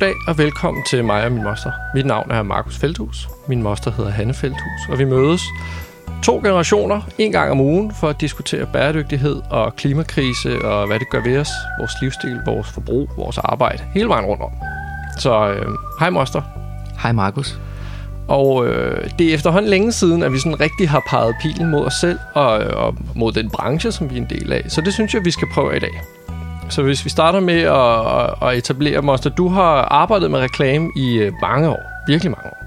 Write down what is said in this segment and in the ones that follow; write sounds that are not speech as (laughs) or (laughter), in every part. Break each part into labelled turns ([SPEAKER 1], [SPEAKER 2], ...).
[SPEAKER 1] Goddag og velkommen til mig og min moster. Mit navn er Markus Feldhus. Min moster hedder Hanne Feldhus, og vi mødes to generationer en gang om ugen for at diskutere bæredygtighed og klimakrise og hvad det gør ved os, vores livsstil, vores forbrug, vores arbejde, hele vejen rundt om. Så øh, hej moster.
[SPEAKER 2] Hej Markus.
[SPEAKER 1] Og øh, det er efterhånden længe siden, at vi sådan rigtig har peget pilen mod os selv og, og mod den branche, som vi er en del af. Så det synes jeg, vi skal prøve i dag. Så hvis vi starter med at, at etablere, Monster, du har arbejdet med reklame i øh, mange år, virkelig mange år.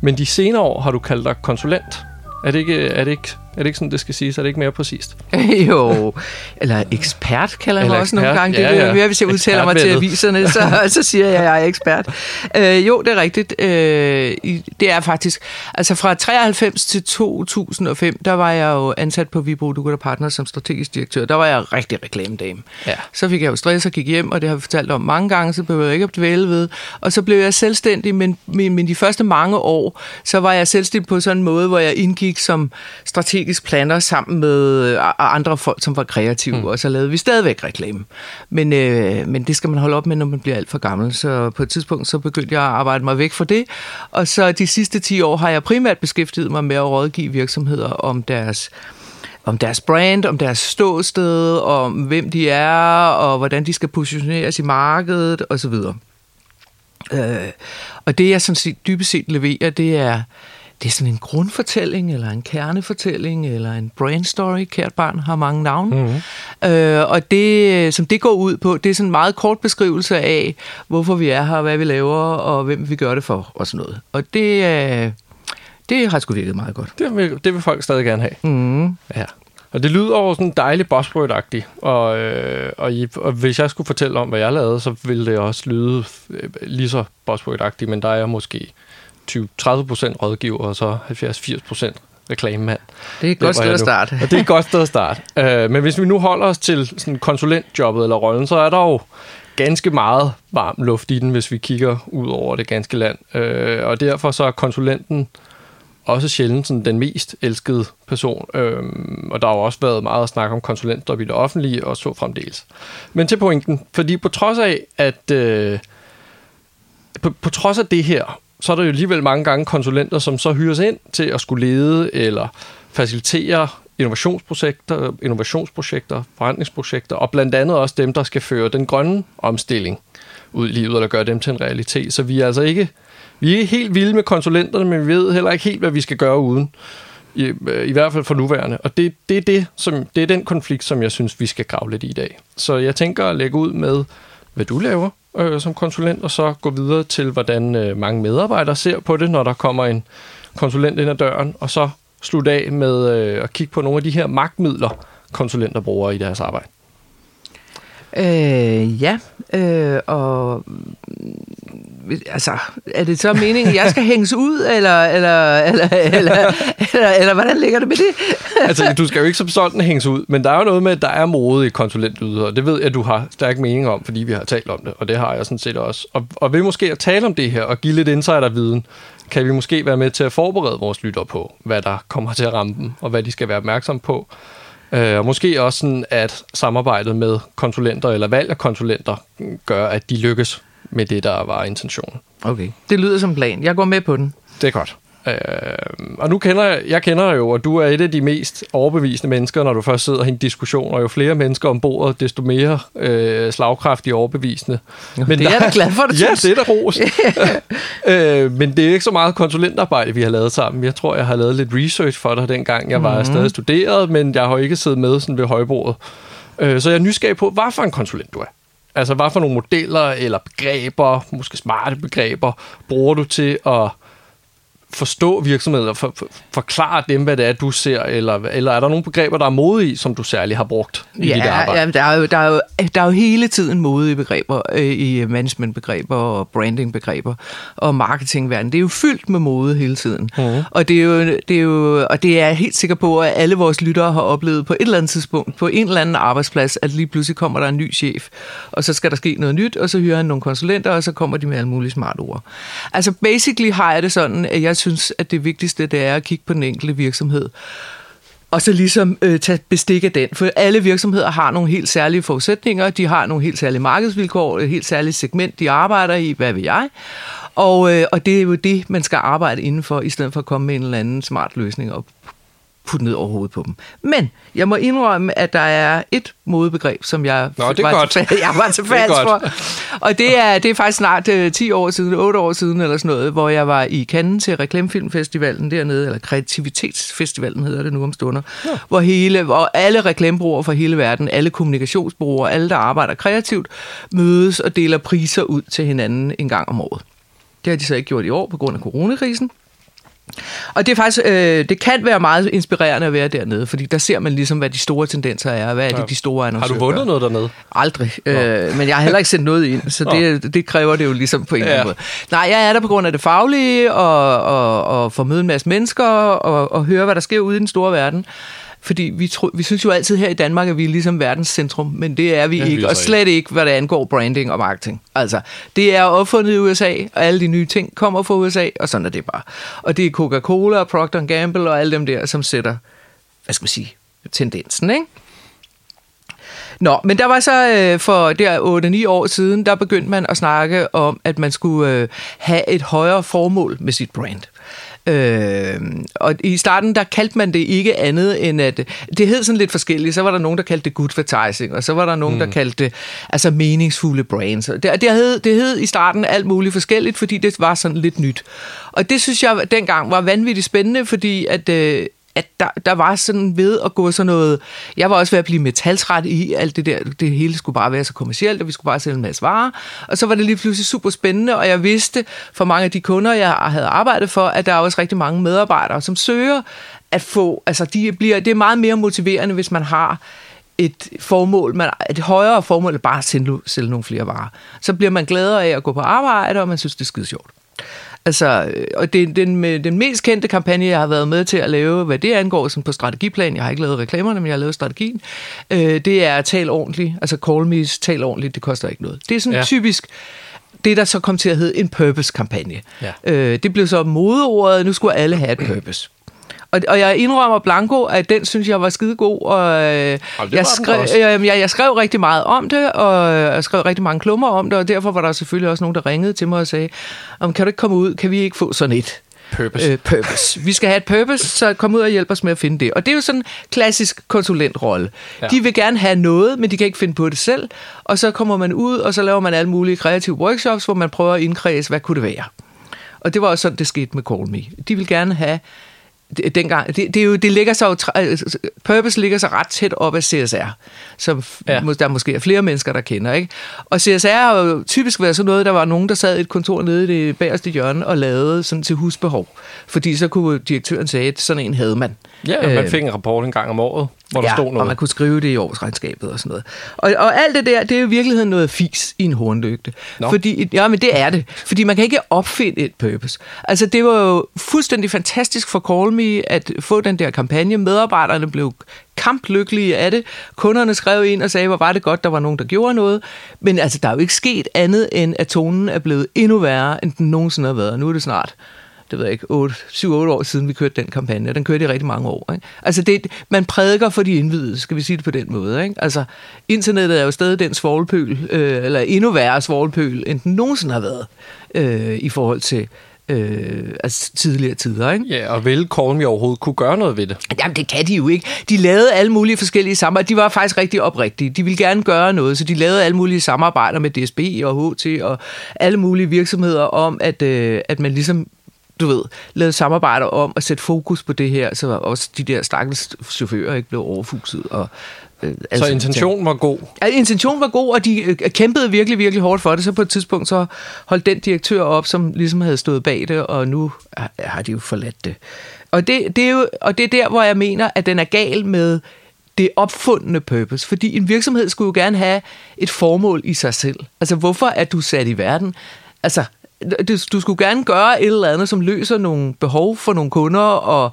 [SPEAKER 1] Men de senere år har du kaldt dig konsulent. Er det ikke, er det ikke, er det ikke sådan, det skal siges? Er det ikke mere præcist? (laughs)
[SPEAKER 2] jo, eller ekspert kalder jeg mig også nogle gange. Det
[SPEAKER 1] ja,
[SPEAKER 2] er ja. mere, hvis jeg udtaler mig til aviserne, så, (laughs) så siger jeg, at jeg er ekspert. Øh, jo, det er rigtigt. Øh, det er faktisk, altså fra 93 til 2005, der var jeg jo ansat på Vibro Dugut Partner som strategisk direktør. Der var jeg rigtig reklamedame. Ja. Så fik jeg jo stress og gik hjem, og det har vi fortalt om mange gange, så blev jeg ikke at dvæle ved. Og så blev jeg selvstændig, men, men, men de første mange år, så var jeg selvstændig på sådan en måde, hvor jeg indgik som strategisk planner sammen med andre folk, som var kreative, mm. og så lavede vi stadigvæk reklame. Men, øh, men det skal man holde op med, når man bliver alt for gammel. Så på et tidspunkt, så begyndte jeg at arbejde mig væk fra det, og så de sidste 10 år har jeg primært beskæftiget mig med at rådgive virksomheder om deres om deres brand, om deres ståsted, om hvem de er, og hvordan de skal positioneres i markedet, osv. Øh, og det, jeg sådan set dybest set leverer, det er det er sådan en grundfortælling, eller en kernefortælling, eller en brain story. Kært barn har mange navne. Mm-hmm. Øh, og det, som det går ud på, det er sådan en meget kort beskrivelse af, hvorfor vi er her, hvad vi laver, og hvem vi gør det for, og sådan noget. Og det, øh, det har sgu virket meget godt.
[SPEAKER 1] Det vil, det vil folk stadig gerne have.
[SPEAKER 2] Mm.
[SPEAKER 1] Ja. Og det lyder over sådan dejligt buzzword-agtigt. Og, øh, og, og hvis jeg skulle fortælle om, hvad jeg lavede, så ville det også lyde øh, lige så buzzword-agtigt, men der er jeg måske 20-30% rådgiver, og så 70-80% reklamemand.
[SPEAKER 2] Det er et godt sted at starte.
[SPEAKER 1] Og det er et godt sted at starte. Uh, (laughs) men hvis vi nu holder os til sådan konsulentjobbet eller rollen, så er der jo ganske meget varm luft i den, hvis vi kigger ud over det ganske land. Uh, og derfor så er konsulenten også sjældent sådan den mest elskede person. Uh, og der har jo også været meget at snakke om konsulenter i det offentlige, og så fremdeles. Men til pointen, fordi på trods af, at uh, på, på trods af det her, så er der jo alligevel mange gange konsulenter, som så hyres ind til at skulle lede eller facilitere innovationsprojekter, innovationsprojekter, forandringsprojekter, og blandt andet også dem, der skal føre den grønne omstilling ud i livet, eller gøre dem til en realitet. Så vi er altså ikke, vi er ikke helt vilde med konsulenterne, men vi ved heller ikke helt, hvad vi skal gøre uden. I, øh, i hvert fald for nuværende. Og det, det, er det, som, det er den konflikt, som jeg synes, vi skal grave lidt i i dag. Så jeg tænker at lægge ud med, hvad du laver, øh, som konsulent, og så gå videre til, hvordan øh, mange medarbejdere ser på det, når der kommer en konsulent ind ad døren, og så slutte af med øh, at kigge på nogle af de her magtmidler, konsulenter bruger i deres arbejde.
[SPEAKER 2] Øh, ja, øh, og altså, er det så meningen, at jeg skal hænges ud, eller, eller, eller, eller, eller, eller hvordan ligger det med det? (laughs)
[SPEAKER 1] altså, du skal jo ikke som sådan hænges ud, men der er jo noget med, at der er mode i konsulentyder, og det ved jeg, at du har stærk mening om, fordi vi har talt om det, og det har jeg sådan set også. Og, og ved måske at tale om det her, og give lidt insiderviden, kan vi måske være med til at forberede vores lytter på, hvad der kommer til at ramme dem, og hvad de skal være opmærksom på. Øh, og måske også sådan, at samarbejdet med konsulenter eller valg af konsulenter gør, at de lykkes med det, der var intentionen.
[SPEAKER 2] Okay, det lyder som plan. Jeg går med på den.
[SPEAKER 1] Det er godt. Øh, og nu kender jeg, jeg kender jo, og du er et af de mest overbevisende mennesker, når du først sidder i en diskussion, og jo flere mennesker om bordet, desto mere øh, slagkraftige overbevisende.
[SPEAKER 2] Jo, men det er jeg glad for, du (laughs)
[SPEAKER 1] Ja, synes. det er da ros. (laughs) øh, men det er ikke så meget konsulentarbejde, vi har lavet sammen. Jeg tror, jeg har lavet lidt research for dig, dengang jeg var mm. stadig studeret, men jeg har ikke siddet med sådan ved højbordet. Øh, så jeg er nysgerrig på, hvad for en konsulent du er. Altså, hvad for nogle modeller eller begreber, måske smarte begreber, bruger du til at forstå virksomheder, for, for, forklare dem, hvad det er, du ser, eller, eller er der nogle begreber, der er mode i, som du særligt har brugt i
[SPEAKER 2] ja,
[SPEAKER 1] dit arbejde?
[SPEAKER 2] Ja, der er, jo, der, er jo, der er jo hele tiden mode i begreber, øh, i managementbegreber og brandingbegreber og marketingverden. Det er jo fyldt med mode hele tiden. Mm. Og, det er jo, det er jo, og det er jeg helt sikker på, at alle vores lyttere har oplevet på et eller andet tidspunkt, på en eller anden arbejdsplads, at lige pludselig kommer der en ny chef, og så skal der ske noget nyt, og så hyrer han nogle konsulenter, og så kommer de med alle mulige smarte ord. Altså basically har jeg det sådan, at jeg synes, at det vigtigste det er at kigge på den enkelte virksomhed og så ligesom øh, tage bestik af den. For alle virksomheder har nogle helt særlige forudsætninger, de har nogle helt særlige markedsvilkår, et helt særligt segment, de arbejder i, hvad ved jeg. Og, øh, og det er jo det, man skal arbejde indenfor, i stedet for at komme med en eller anden smart løsning op putte ned over hovedet på dem. Men jeg må indrømme, at der er et modebegreb, som jeg,
[SPEAKER 1] Nå, det
[SPEAKER 2] var,
[SPEAKER 1] godt.
[SPEAKER 2] Til, jeg var til fals for. Og det er, det er faktisk snart uh, 10 år siden, 8 år siden eller sådan noget, hvor jeg var i Cannes til Reklamefilmfestivalen dernede, eller Kreativitetsfestivalen hedder det nu om stunder, ja. hvor, hele, hvor alle reklamebureauer fra hele verden, alle kommunikationsbureauer, alle der arbejder kreativt, mødes og deler priser ud til hinanden en gang om året. Det har de så ikke gjort i år på grund af coronakrisen. Og det er faktisk, øh, det kan være meget inspirerende at være dernede, fordi der ser man ligesom, hvad de store tendenser er, hvad er det, de store annoncører
[SPEAKER 1] Har du vundet noget dernede?
[SPEAKER 2] Aldrig, øh, men jeg har heller ikke sendt noget ind, så det, det kræver det jo ligesom på en ja. eller anden måde. Nej, jeg er der på grund af det faglige, og, og, og få møde en masse mennesker, og, og høre, hvad der sker ude i den store verden. Fordi vi, tro, vi synes jo altid her i Danmark, at vi er ligesom verdens centrum, men det er vi ja, ikke, og slet ikke, hvad det angår branding og marketing. Altså, det er opfundet i USA, og alle de nye ting kommer fra USA, og sådan er det bare. Og det er Coca-Cola og Procter Gamble og alle dem der, som sætter, hvad skal man sige, tendensen, ikke? Nå, men der var så øh, for der 8-9 år siden, der begyndte man at snakke om, at man skulle øh, have et højere formål med sit brand. Øh, og i starten, der kaldte man det ikke andet end at... Det hed sådan lidt forskelligt. Så var der nogen, der kaldte det good advertising, og så var der nogen, mm. der kaldte det altså meningsfulde brands. Det, det, hed, det hed i starten alt muligt forskelligt, fordi det var sådan lidt nyt. Og det synes jeg dengang var vanvittigt spændende, fordi at... Øh, at der, der var sådan ved at gå sådan noget... Jeg var også ved at blive metaltræt i alt det der. Det hele skulle bare være så kommercielt, og vi skulle bare sælge en masse varer. Og så var det lige pludselig super spændende, og jeg vidste for mange af de kunder, jeg havde arbejdet for, at der er også rigtig mange medarbejdere, som søger at få... Altså, de bliver, det er meget mere motiverende, hvis man har et formål, man, et højere formål, bare at sælge, sælge nogle flere varer. Så bliver man gladere af at gå på arbejde, og man synes, det er skide sjovt. Altså, og det den, den mest kendte kampagne, jeg har været med til at lave, hvad det angår sådan på strategiplan, jeg har ikke lavet reklamerne, men jeg har lavet strategien, øh, det er tal ordentligt, altså call me, tal ordentligt, det koster ikke noget. Det er sådan ja. typisk, det der så kom til at hedde en purpose-kampagne. Ja. Øh, det blev så modeordet, nu skulle alle have et purpose. Og, og jeg indrømmer Blanco, at den synes jeg var skide god, og øh, jeg, skrev, øh, jeg, jeg skrev rigtig meget om det, og jeg skrev rigtig mange klummer om det, og derfor var der selvfølgelig også nogen, der ringede til mig og sagde, om kan du ikke komme ud, kan vi ikke få sådan et?
[SPEAKER 1] Purpose.
[SPEAKER 2] Øh, purpose. Vi skal have et purpose, så kom ud og hjælp os med at finde det. Og det er jo sådan en klassisk konsulentrolle. Ja. De vil gerne have noget, men de kan ikke finde på det selv. Og så kommer man ud, og så laver man alle mulige kreative workshops, hvor man prøver at indkredse, hvad kunne det være. Og det var også sådan, det skete med Call Me. De vil gerne have dengang, det, det, er jo, det ligger så jo, Purpose ligger så ret tæt op af CSR, som ja. der måske er flere mennesker, der kender. Ikke? Og CSR har jo typisk været sådan noget, der var nogen, der sad i et kontor nede i det bagerste hjørne og lavede sådan til husbehov. Fordi så kunne direktøren sige, at sådan en havde man.
[SPEAKER 1] Ja, man øh, fik en rapport en gang om året, hvor ja, der stod noget.
[SPEAKER 2] og man kunne skrive det i årsregnskabet og sådan noget. Og, og alt det der, det er jo i virkeligheden noget fis i en hornlygte. No. Fordi, ja, men det er det. Fordi man kan ikke opfinde et purpose. Altså, det var jo fuldstændig fantastisk for Call Me at få den der kampagne. Medarbejderne blev kamplykkelige af det. Kunderne skrev ind og sagde, hvor var det godt, der var nogen, der gjorde noget. Men altså, der er jo ikke sket andet, end at tonen er blevet endnu værre, end den nogensinde har været. Nu er det snart det ved jeg ikke, 7-8 år siden, vi kørte den kampagne, den kørte i rigtig mange år. Ikke? Altså, det, man prædiker for de indvidede, skal vi sige det på den måde. Ikke? Altså, internettet er jo stadig den svoglpøl, øh, eller endnu værre svoglpøl, end den nogensinde har været, øh, i forhold til øh, altså tidligere tider. Ikke?
[SPEAKER 1] Ja, og vil Me overhovedet kunne gøre noget ved det?
[SPEAKER 2] Jamen, det kan de jo ikke. De lavede alle mulige forskellige samarbejder. De var faktisk rigtig oprigtige. De ville gerne gøre noget, så de lavede alle mulige samarbejder med DSB og HT og alle mulige virksomheder om, at, øh, at man ligesom du ved, lavet samarbejder om at sætte fokus på det her, så også de der stakkels chauffører ikke blev overfuset. Og,
[SPEAKER 1] øh, altså, så intentionen var god?
[SPEAKER 2] Ja, intentionen var god, og de øh, kæmpede virkelig, virkelig hårdt for det. Så på et tidspunkt så holdt den direktør op, som ligesom havde stået bag det, og nu har de jo forladt det. Og det, det er jo, og det er der, hvor jeg mener, at den er gal med det opfundne purpose. Fordi en virksomhed skulle jo gerne have et formål i sig selv. Altså, hvorfor er du sat i verden? Altså, du skulle gerne gøre et eller andet, som løser nogle behov for nogle kunder, og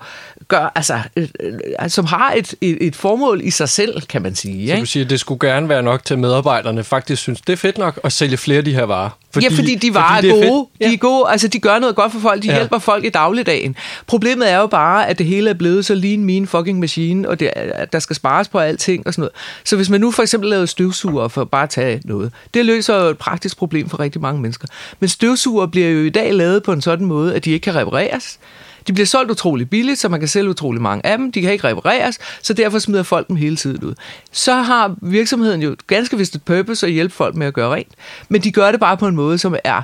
[SPEAKER 2] gør, altså, øh, øh, som har et, et, et formål i sig selv, kan man sige.
[SPEAKER 1] Så
[SPEAKER 2] ikke?
[SPEAKER 1] du siger, at det skulle gerne være nok til, medarbejderne faktisk synes, det er fedt nok at sælge flere af de her varer.
[SPEAKER 2] Fordi, ja, fordi de varer fordi er gode. Ja. De er gode. Altså, de gør noget godt for folk. De ja. hjælper folk i dagligdagen. Problemet er jo bare, at det hele er blevet så lean mean fucking machine, og det, at der skal spares på alting og sådan noget. Så hvis man nu for eksempel lavede støvsuger for bare at tage noget, det løser jo et praktisk problem for rigtig mange mennesker. Men støvsuger bliver jo i dag lavet på en sådan måde, at de ikke kan repareres. De bliver solgt utrolig billigt, så man kan sælge utrolig mange af dem. De kan ikke repareres, så derfor smider folk dem hele tiden ud. Så har virksomheden jo ganske vist et purpose at hjælpe folk med at gøre rent. Men de gør det bare på en måde, som er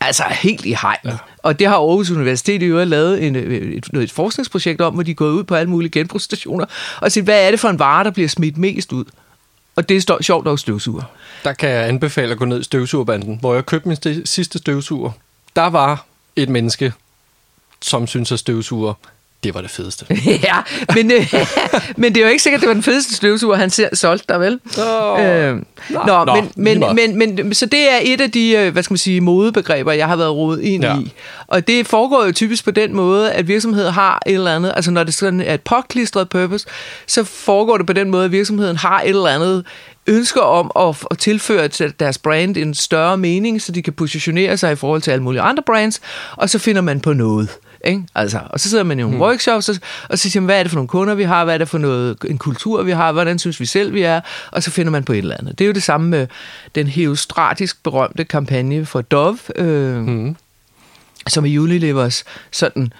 [SPEAKER 2] altså helt i hegnet. Ja. Og det har Aarhus Universitet i øvrigt lavet en, et, et forskningsprojekt om, hvor de er gået ud på alle mulige genbrugsstationer og set, hvad er det for en vare, der bliver smidt mest ud? Og det er sjovt nok støvsuger.
[SPEAKER 1] Der kan jeg anbefale at gå ned i støvsugerbanden, hvor jeg købte min sidste støvsuger. Der var et menneske, som synes, at støvsuger det var det fedeste. (laughs)
[SPEAKER 2] ja, men, øh, (laughs) men det er jo ikke sikkert, det var den fedeste støvsuger, han solgte der, vel?
[SPEAKER 1] Oh. Øh, nå, nå,
[SPEAKER 2] men, men, men, men, men, så det er et af de, øh, hvad skal man sige, modebegreber, jeg har været rodet ind ja. i. Og det foregår jo typisk på den måde, at virksomheden har et eller andet, altså når det sådan er et påklistret purpose, så foregår det på den måde, at virksomheden har et eller andet ønsker om at, at tilføre deres brand en større mening, så de kan positionere sig i forhold til alle mulige andre brands, og så finder man på noget. Ikke? Altså, og så sidder man i nogle hmm. workshops, og, og så siger man, hvad er det for nogle kunder, vi har, hvad er det for noget, en kultur, vi har, hvordan synes vi selv, vi er, og så finder man på et eller andet. Det er jo det samme med den heostratisk berømte kampagne for Dove, øh, hmm. som er Unilevers sådan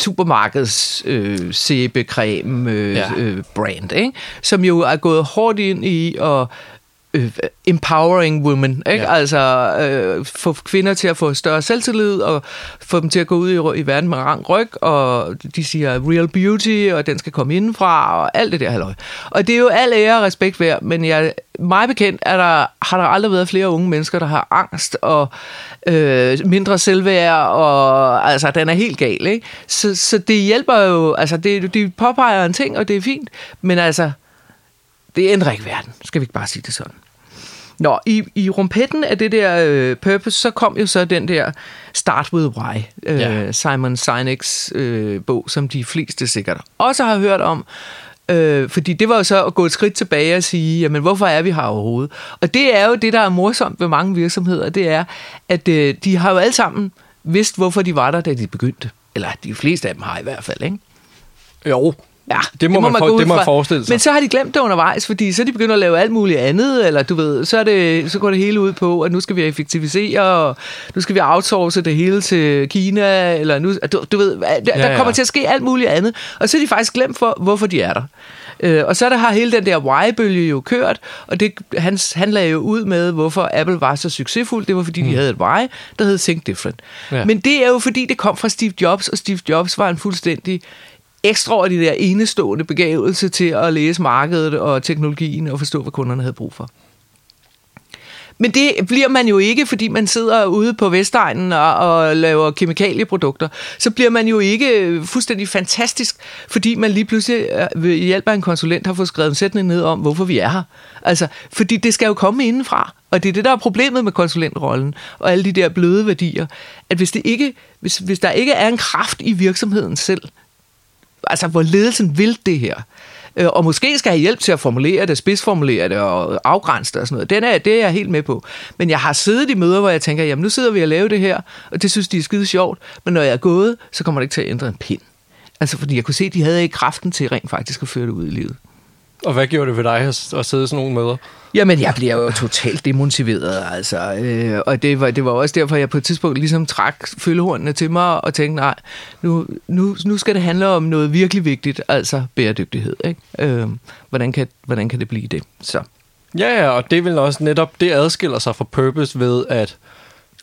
[SPEAKER 2] supermarkeds øh, sæbecreme øh, ja. øh, brand, ikke? som jo er gået hårdt ind i at øh, empowering women, ikke? Ja. altså øh, få kvinder til at få større selvtillid og få dem til at gå ud i, i verden med rang ryg, og de siger real beauty, og den skal komme indenfra, og alt det der halløj. Og det er jo al ære og respekt værd, men jeg, mig bekendt er der, har der aldrig været flere unge mennesker, der har angst og øh, mindre selvværd, og altså, den er helt gal, ikke? Så, så det hjælper jo, altså, det, det påpeger en ting, og det er fint, men altså, det ændrer ikke verden, skal vi ikke bare sige det sådan. Nå, i, i rumpetten af det der øh, purpose, så kom jo så den der Start With Why, øh, ja. Simon Sinek's øh, bog, som de fleste sikkert også har hørt om. Øh, fordi det var jo så at gå et skridt tilbage og sige, jamen hvorfor er vi her overhovedet? Og det er jo det, der er morsomt ved mange virksomheder, det er, at øh, de har jo alle sammen vidst, hvorfor de var der, da de begyndte. Eller de fleste af dem har i hvert fald, ikke?
[SPEAKER 1] Jo, Ja, det må, det må man, man, for, det må man forestille sig.
[SPEAKER 2] Men så har de glemt det undervejs, fordi så er de begyndt at lave alt muligt andet, eller du ved, så, er det, så går det hele ud på, at nu skal vi effektivisere, og nu skal vi outsource det hele til Kina, eller nu, du, du ved, der, ja, ja. der kommer til at ske alt muligt andet, og så er de faktisk glemt for, hvorfor de er der. Øh, og så der har hele den der why-bølge jo kørt, og det, han, han lagde jo ud med, hvorfor Apple var så succesfuld. Det var, fordi mm. de havde et why, der hed Think Different. Ja. Men det er jo, fordi det kom fra Steve Jobs, og Steve Jobs var en fuldstændig ekstraordinær enestående begavelse til at læse markedet og teknologien og forstå, hvad kunderne havde brug for. Men det bliver man jo ikke, fordi man sidder ude på Vestegnen og, og laver kemikalieprodukter. Så bliver man jo ikke fuldstændig fantastisk, fordi man lige pludselig øh, ved hjælp af en konsulent har fået skrevet en sætning ned om, hvorfor vi er her. Altså, fordi det skal jo komme indenfra. Og det er det, der er problemet med konsulentrollen og alle de der bløde værdier. At hvis, det ikke, hvis, hvis der ikke er en kraft i virksomheden selv, altså hvor ledelsen vil det her, øh, og måske skal have hjælp til at formulere det, spidsformulere det og afgrænse det og sådan noget. Den er, det er jeg helt med på. Men jeg har siddet i møder, hvor jeg tænker, jamen nu sidder vi og laver det her, og det synes de er skide sjovt, men når jeg er gået, så kommer det ikke til at ændre en pind. Altså fordi jeg kunne se, at de havde ikke kraften til rent faktisk at føre det ud i livet.
[SPEAKER 1] Og hvad gjorde det ved dig at, at sidde i sådan nogle møder?
[SPEAKER 2] Jamen, jeg bliver jo totalt demotiveret, altså. Øh, og det var, det var også derfor, jeg på et tidspunkt ligesom trak følgehornene til mig og tænkte, nej, nu, nu, nu skal det handle om noget virkelig vigtigt, altså bæredygtighed. Ikke? Øh, hvordan, kan, hvordan kan det blive det? Så.
[SPEAKER 1] Ja, ja, og det vil også netop, det adskiller sig fra purpose ved, at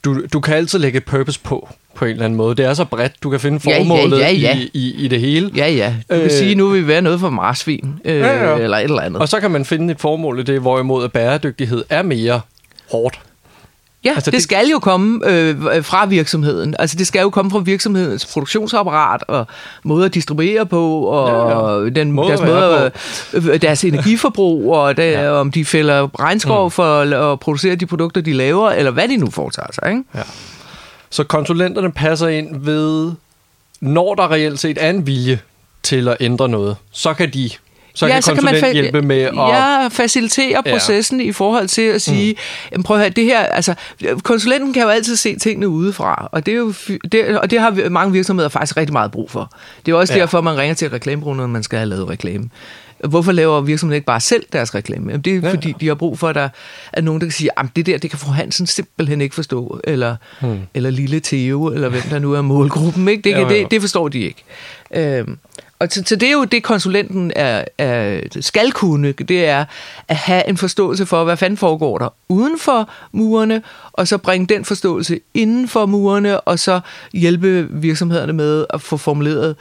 [SPEAKER 1] du, du kan altid lægge purpose på på en eller anden måde. Det er så bredt, du kan finde formålet ja, ja, ja, ja. I, i, i det hele.
[SPEAKER 2] Ja, ja. Du kan øh, sige, nu vil vi være noget for marsvin, øh, ja, ja. eller et eller andet.
[SPEAKER 1] Og så kan man finde et formål i det, hvorimod at bæredygtighed er mere hårdt.
[SPEAKER 2] Ja, altså, det, det skal jo komme øh, fra virksomheden. Altså det skal jo komme fra virksomhedens produktionsapparat og måde at distribuere på og ja, ja. den måde deres måde øh, deres energiforbrug og det, ja. om de fælder regnskov mm. for at producere de produkter de laver eller hvad de nu foretager sig, ikke? Ja.
[SPEAKER 1] Så konsulenterne passer ind ved, når der reelt set er en vilje til at ændre noget, så kan de så ja, kan så kan man fa- hjælpe med at...
[SPEAKER 2] Ja, facilitere processen ja. i forhold til at sige, mm. prøv at høre, det her, altså, konsulenten kan jo altid se tingene udefra, og det, er jo, det, og det har mange virksomheder faktisk rigtig meget brug for. Det er også ja. derfor, man ringer til reklamebureau, når man skal have lavet reklame. Hvorfor laver virksomheden ikke bare selv deres reklame? Jamen, det er ja, fordi, ja. de har brug for, at der er nogen, der kan sige, at det der, det kan fru Hansen simpelthen ikke forstå, eller, hmm. eller lille Theo, eller hvem der nu er målgruppen. Ikke? Det, ja, ja. Det, det forstår de ikke. Øhm, og så, så det er jo det, konsulenten er, er, skal kunne, det er at have en forståelse for, hvad fanden foregår der uden for murene, og så bringe den forståelse inden for murene, og så hjælpe virksomhederne med at få formuleret,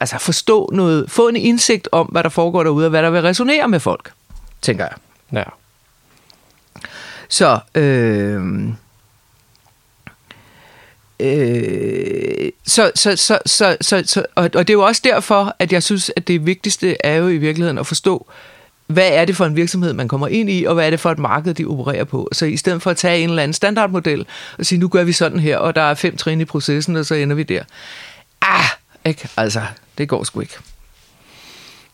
[SPEAKER 2] altså forstå noget, få en indsigt om, hvad der foregår derude, og hvad der vil resonere med folk, tænker jeg.
[SPEAKER 1] Ja.
[SPEAKER 2] Så, øh, Øh, så, så, så, så, så, så, og, og det er jo også derfor, at jeg synes, at det vigtigste er jo i virkeligheden at forstå, hvad er det for en virksomhed, man kommer ind i, og hvad er det for et marked, de opererer på. Så i stedet for at tage en eller anden standardmodel og sige, nu gør vi sådan her, og der er fem trin i processen, og så ender vi der. Ah, ikke? Altså, det går sgu ikke.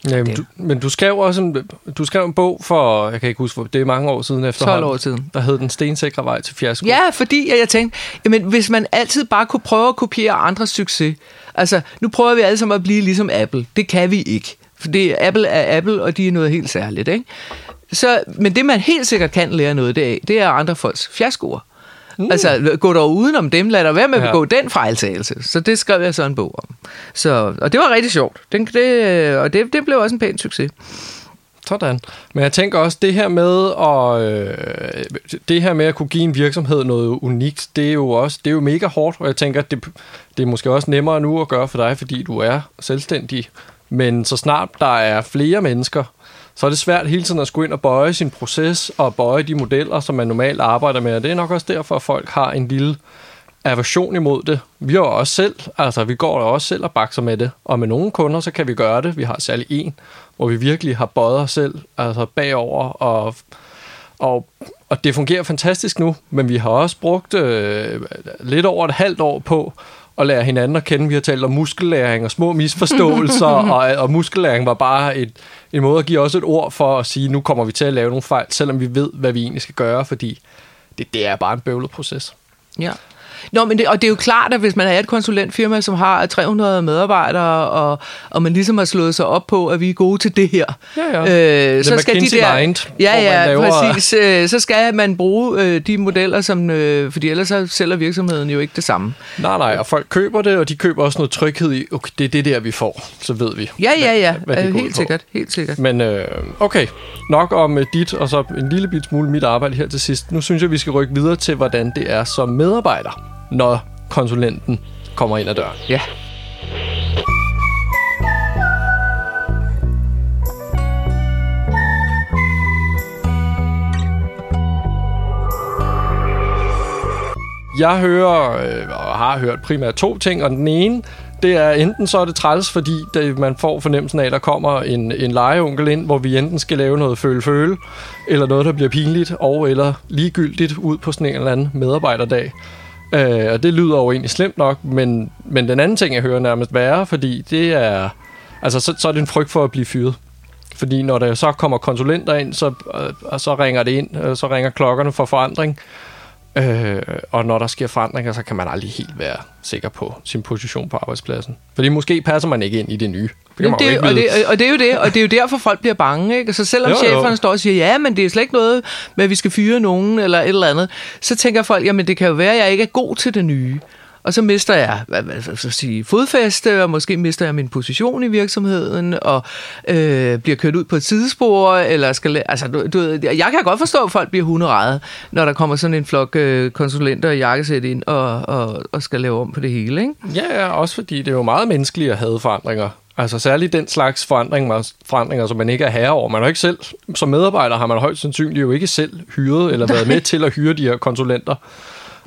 [SPEAKER 1] Ja, men, du, men du skrev også en, du skrev en bog for, jeg kan ikke huske, det er mange år siden efterhånden.
[SPEAKER 2] 12 år siden.
[SPEAKER 1] Der hed Den stensikre vej til fiasko.
[SPEAKER 2] Ja, fordi jeg tænkte, jamen, hvis man altid bare kunne prøve at kopiere andres succes. Altså, nu prøver vi alle sammen at blive ligesom Apple. Det kan vi ikke. For det, Apple er Apple, og de er noget helt særligt, ikke? Så, men det, man helt sikkert kan lære noget af, det er andre folks fiaskoer. Mm. Altså, gå dog udenom dem, lad dig være med at begå ja. den fejltagelse. Så det skrev jeg så en bog om. Så, og det var rigtig sjovt. Det, det, og det, det blev også en pæn succes.
[SPEAKER 1] Sådan. Men jeg tænker også, det her med at, øh, det her med at kunne give en virksomhed noget unikt, det er jo også det er jo mega hårdt, og jeg tænker, det, det er måske også nemmere nu at gøre for dig, fordi du er selvstændig. Men så snart der er flere mennesker, så er det svært hele tiden at skulle ind og bøje sin proces og bøje de modeller, som man normalt arbejder med. Og det er nok også derfor, at folk har en lille aversion imod det. Vi har også selv, altså vi går også selv og bakser med det, og med nogle kunder, så kan vi gøre det. Vi har særlig en, hvor vi virkelig har bøjet os selv altså bagover, og, og, og det fungerer fantastisk nu, men vi har også brugt øh, lidt over et halvt år på at lære hinanden at kende. Vi har talt om muskellæring og små misforståelser, (laughs) og, og muskellæring var bare et, en måde at give os et ord for at sige, nu kommer vi til at lave nogle fejl, selvom vi ved, hvad vi egentlig skal gøre, fordi det, det er bare en bøvlet proces.
[SPEAKER 2] Ja. Nå, men det, og det er jo klart, at hvis man er et konsulentfirma, som har 300 medarbejdere, og, og man ligesom har slået sig op på, at vi er gode til det her,
[SPEAKER 1] ja, ja. Øh, så skal de der,
[SPEAKER 2] mind, ja, ja, laver... præcis. Øh, så skal man bruge øh, de modeller, som, øh, fordi ellers så sælger virksomheden jo ikke det samme.
[SPEAKER 1] Nej, nej, og folk køber det, og de køber også noget tryghed i, okay, det er det der, vi får, så ved vi.
[SPEAKER 2] Ja, ja, ja, hvad, hvad øh, helt sikkert, helt sikkert.
[SPEAKER 1] Men øh, okay, nok om øh, dit, og så en lille bit smule mit arbejde her til sidst. Nu synes jeg, vi skal rykke videre til, hvordan det er som medarbejder når konsulenten kommer ind ad døren.
[SPEAKER 2] Ja.
[SPEAKER 1] Jeg hører, øh, og har hørt primært to ting, og den ene, det er enten så er det træls, fordi det, man får fornemmelsen af, at der kommer en, en legeonkel ind, hvor vi enten skal lave noget føle-føle, eller noget, der bliver pinligt, og eller ligegyldigt ud på sådan en eller anden medarbejderdag. Øh, og det lyder jo egentlig slemt nok, men, men den anden ting, jeg hører nærmest værre, fordi det er... Altså, så, så er det en frygt for at blive fyret. Fordi når der så kommer konsulenter ind, så, øh, så ringer det ind, øh, så ringer klokkerne for forandring. Øh, og når der sker forandringer, så kan man aldrig helt være sikker på sin position på arbejdspladsen. Fordi måske passer man ikke ind i det nye.
[SPEAKER 2] Det Jamen, det, og, det, og det er jo det, og det er jo derfor, folk bliver bange. Ikke? Så selvom jo, cheferne jo. står og siger, ja, men det er slet ikke noget med, at vi skal fyre nogen eller et eller andet, så tænker folk, jamen det kan jo være, at jeg ikke er god til det nye. Og så mister jeg hvad, hvad, skal sige, fodfæste, og måske mister jeg min position i virksomheden, og øh, bliver kørt ud på et sidespor, eller skal... Altså, du, du, jeg kan godt forstå, at folk bliver hunderede, når der kommer sådan en flok øh, konsulenter og jakkesæt ind og, og, og skal lave om på det hele, ikke?
[SPEAKER 1] Ja, ja, også fordi det er jo meget menneskeligt at have forandringer. Altså særligt den slags forandringer, forandringer, som man ikke er herre over. Man har ikke selv, som medarbejder har man højst sandsynligt jo ikke selv hyret eller været med til at hyre de her konsulenter.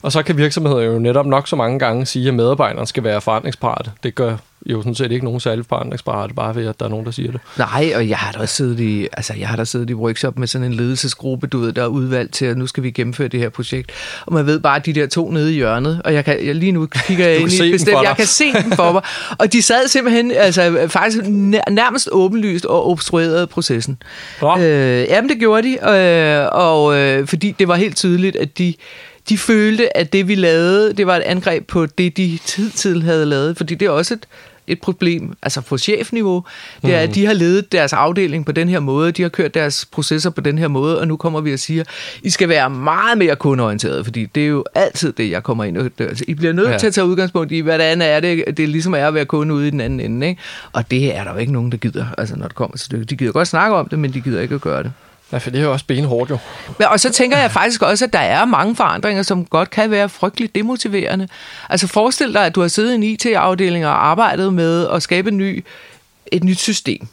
[SPEAKER 1] Og så kan virksomheder jo netop nok så mange gange sige, at medarbejderen skal være forandringsparate. Det gør jo sådan set ikke nogen særlig forandringsparate, bare ved, at der er nogen, der siger det.
[SPEAKER 2] Nej, og jeg har da siddet i, altså jeg har da siddet i workshop med sådan en ledelsesgruppe, du ved, der er udvalgt til, at nu skal vi gennemføre det her projekt. Og man ved bare, at de der to nede i hjørnet, og jeg kan, jeg, lige nu kigger (laughs) jeg ind i bestemt, jeg kan se dem for mig. Og de sad simpelthen, altså faktisk nærmest åbenlyst og obstruerede processen. Ja. Øh, jamen, det gjorde de, øh, og øh, fordi det var helt tydeligt, at de de følte, at det vi lavede, det var et angreb på det, de tid til havde lavet, fordi det er også et, et problem, altså på chefniveau, det er, at mm. de har ledet deres afdeling på den her måde, de har kørt deres processer på den her måde, og nu kommer vi og siger, I skal være meget mere kundeorienteret, fordi det er jo altid det, jeg kommer ind og altså, I bliver nødt ja. til at tage udgangspunkt i, andet er det, det ligesom er at være kunde ude i den anden ende, ikke? og det er der jo ikke nogen, der gider, altså når det kommer til det. De gider godt snakke om det, men de gider ikke at gøre det.
[SPEAKER 1] Ja, for det er jo også benhårdt jo.
[SPEAKER 2] Men, og så tænker jeg faktisk også, at der er mange forandringer, som godt kan være frygteligt demotiverende. Altså forestil dig, at du har siddet i en IT-afdeling og arbejdet med at skabe en ny, et nyt system.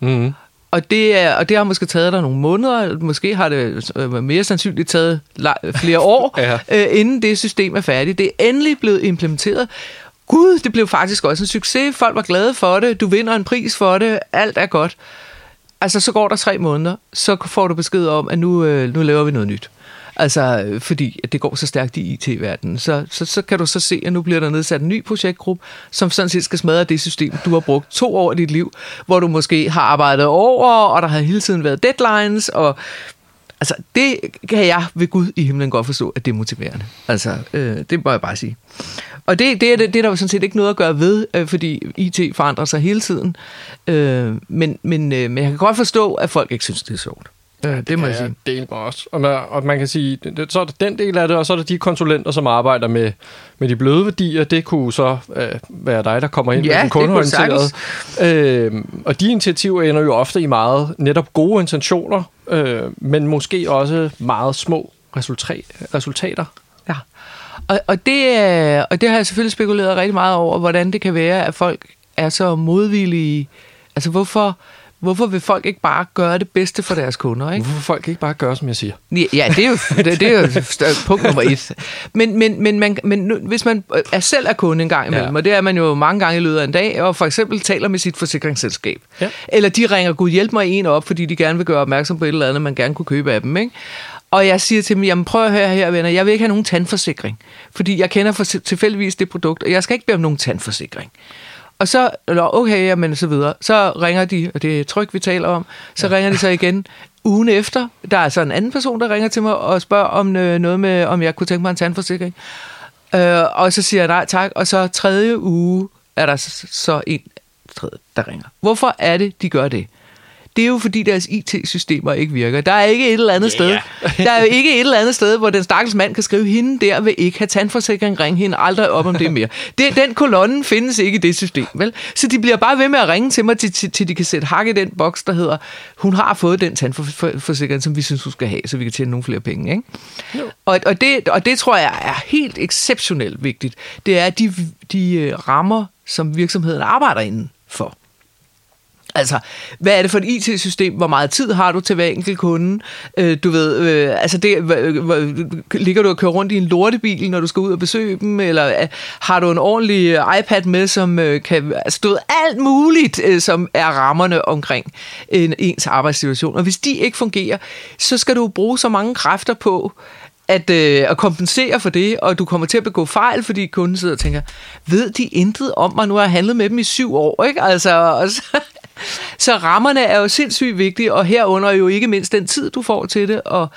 [SPEAKER 2] Mm. Og det, er, og det har måske taget dig nogle måneder, måske har det øh, mere sandsynligt taget flere år, (laughs) ja. øh, inden det system er færdigt. Det er endelig blevet implementeret. Gud, det blev faktisk også en succes. Folk var glade for det. Du vinder en pris for det. Alt er godt. Altså, så går der tre måneder, så får du besked om, at nu, øh, nu laver vi noget nyt. Altså, øh, fordi at det går så stærkt i IT-verdenen. Så, så, så kan du så se, at nu bliver der nedsat en ny projektgruppe, som sådan set skal smadre det system, du har brugt to år i dit liv, hvor du måske har arbejdet over, og der har hele tiden været deadlines, og altså, det kan jeg ved Gud i himlen godt forstå, at det er motiverende. Altså, øh, det må jeg bare sige. Og det, det, er, det er der jo sådan set ikke noget at gøre ved, øh, fordi IT forandrer sig hele tiden. Øh, men, men, øh, men jeg kan godt forstå, at folk ikke synes, det er sjovt.
[SPEAKER 1] Ja, det, må jeg sige. Det mig også. Og man, og man kan sige, det, så er der den del af det, og så er der de konsulenter, som arbejder med, med de bløde værdier. Det kunne så øh, være dig, der kommer ind ja, med den kundeorienterede. Øh, og de initiativer ender jo ofte i meget netop gode intentioner, øh, men måske også meget små resultater.
[SPEAKER 2] Ja. Og, og, det, og det har jeg selvfølgelig spekuleret rigtig meget over, hvordan det kan være, at folk er så modvillige. Altså hvorfor, hvorfor vil folk ikke bare gøre det bedste for deres kunder? Ikke?
[SPEAKER 1] Hvorfor vil folk ikke bare gøre, som jeg siger?
[SPEAKER 2] Ja, det er jo, (laughs) det, det er jo punkt nummer et. Men, men, men, man, men nu, hvis man er selv er kunde en gang imellem, ja. og det er man jo mange gange i løbet af en dag, og for eksempel taler med sit forsikringsselskab, ja. eller de ringer, gud hjælp mig en op, fordi de gerne vil gøre opmærksom på et eller andet, man gerne kunne købe af dem, ikke? Og jeg siger til dem, jamen prøv at høre her, venner, jeg vil ikke have nogen tandforsikring, fordi jeg kender for tilfældigvis det produkt, og jeg skal ikke bede om nogen tandforsikring. Og så, eller okay, jamen så videre, så ringer de, og det er tryk, vi taler om, så ja. ringer de så igen ugen efter. Der er så en anden person, der ringer til mig og spørger om øh, noget med, om jeg kunne tænke mig en tandforsikring. Øh, og så siger jeg nej tak, og så tredje uge er der så en, der ringer. Hvorfor er det, de gør det? Det er jo fordi deres IT-systemer ikke virker. Der er ikke et eller andet yeah. sted. Der er jo ikke et eller andet sted, hvor den stakkels mand kan skrive, hende der vil ikke have tandforsikring, ring hende aldrig op om det mere. Det, den kolonne findes ikke i det system, vel? Så de bliver bare ved med at ringe til mig, til, til, til de kan sætte hak i den boks, der hedder, hun har fået den tandforsikring, som vi synes, hun skal have, så vi kan tjene nogle flere penge, ikke? Jo. Og, og, det, og det tror jeg er helt exceptionelt vigtigt. Det er de, de øh, rammer, som virksomheden arbejder inden for. Altså, hvad er det for et IT-system? Hvor meget tid har du til hver enkelt kunde? Øh, du ved, øh, altså det, ligger du og kører rundt i en lortebil, når du skal ud og besøge dem? Eller øh, har du en ordentlig øh, iPad med, som øh, kan... Altså, du ved, alt muligt, øh, som er rammerne omkring en, ens arbejdssituation. Og hvis de ikke fungerer, så skal du bruge så mange kræfter på, at, øh, at kompensere for det, og du kommer til at begå fejl, fordi kunden sidder og tænker, ved de intet om mig, nu har jeg handlet med dem i syv år, ikke? Altså, og så, så rammerne er jo sindssygt vigtige, og herunder jo ikke mindst den tid, du får til det, og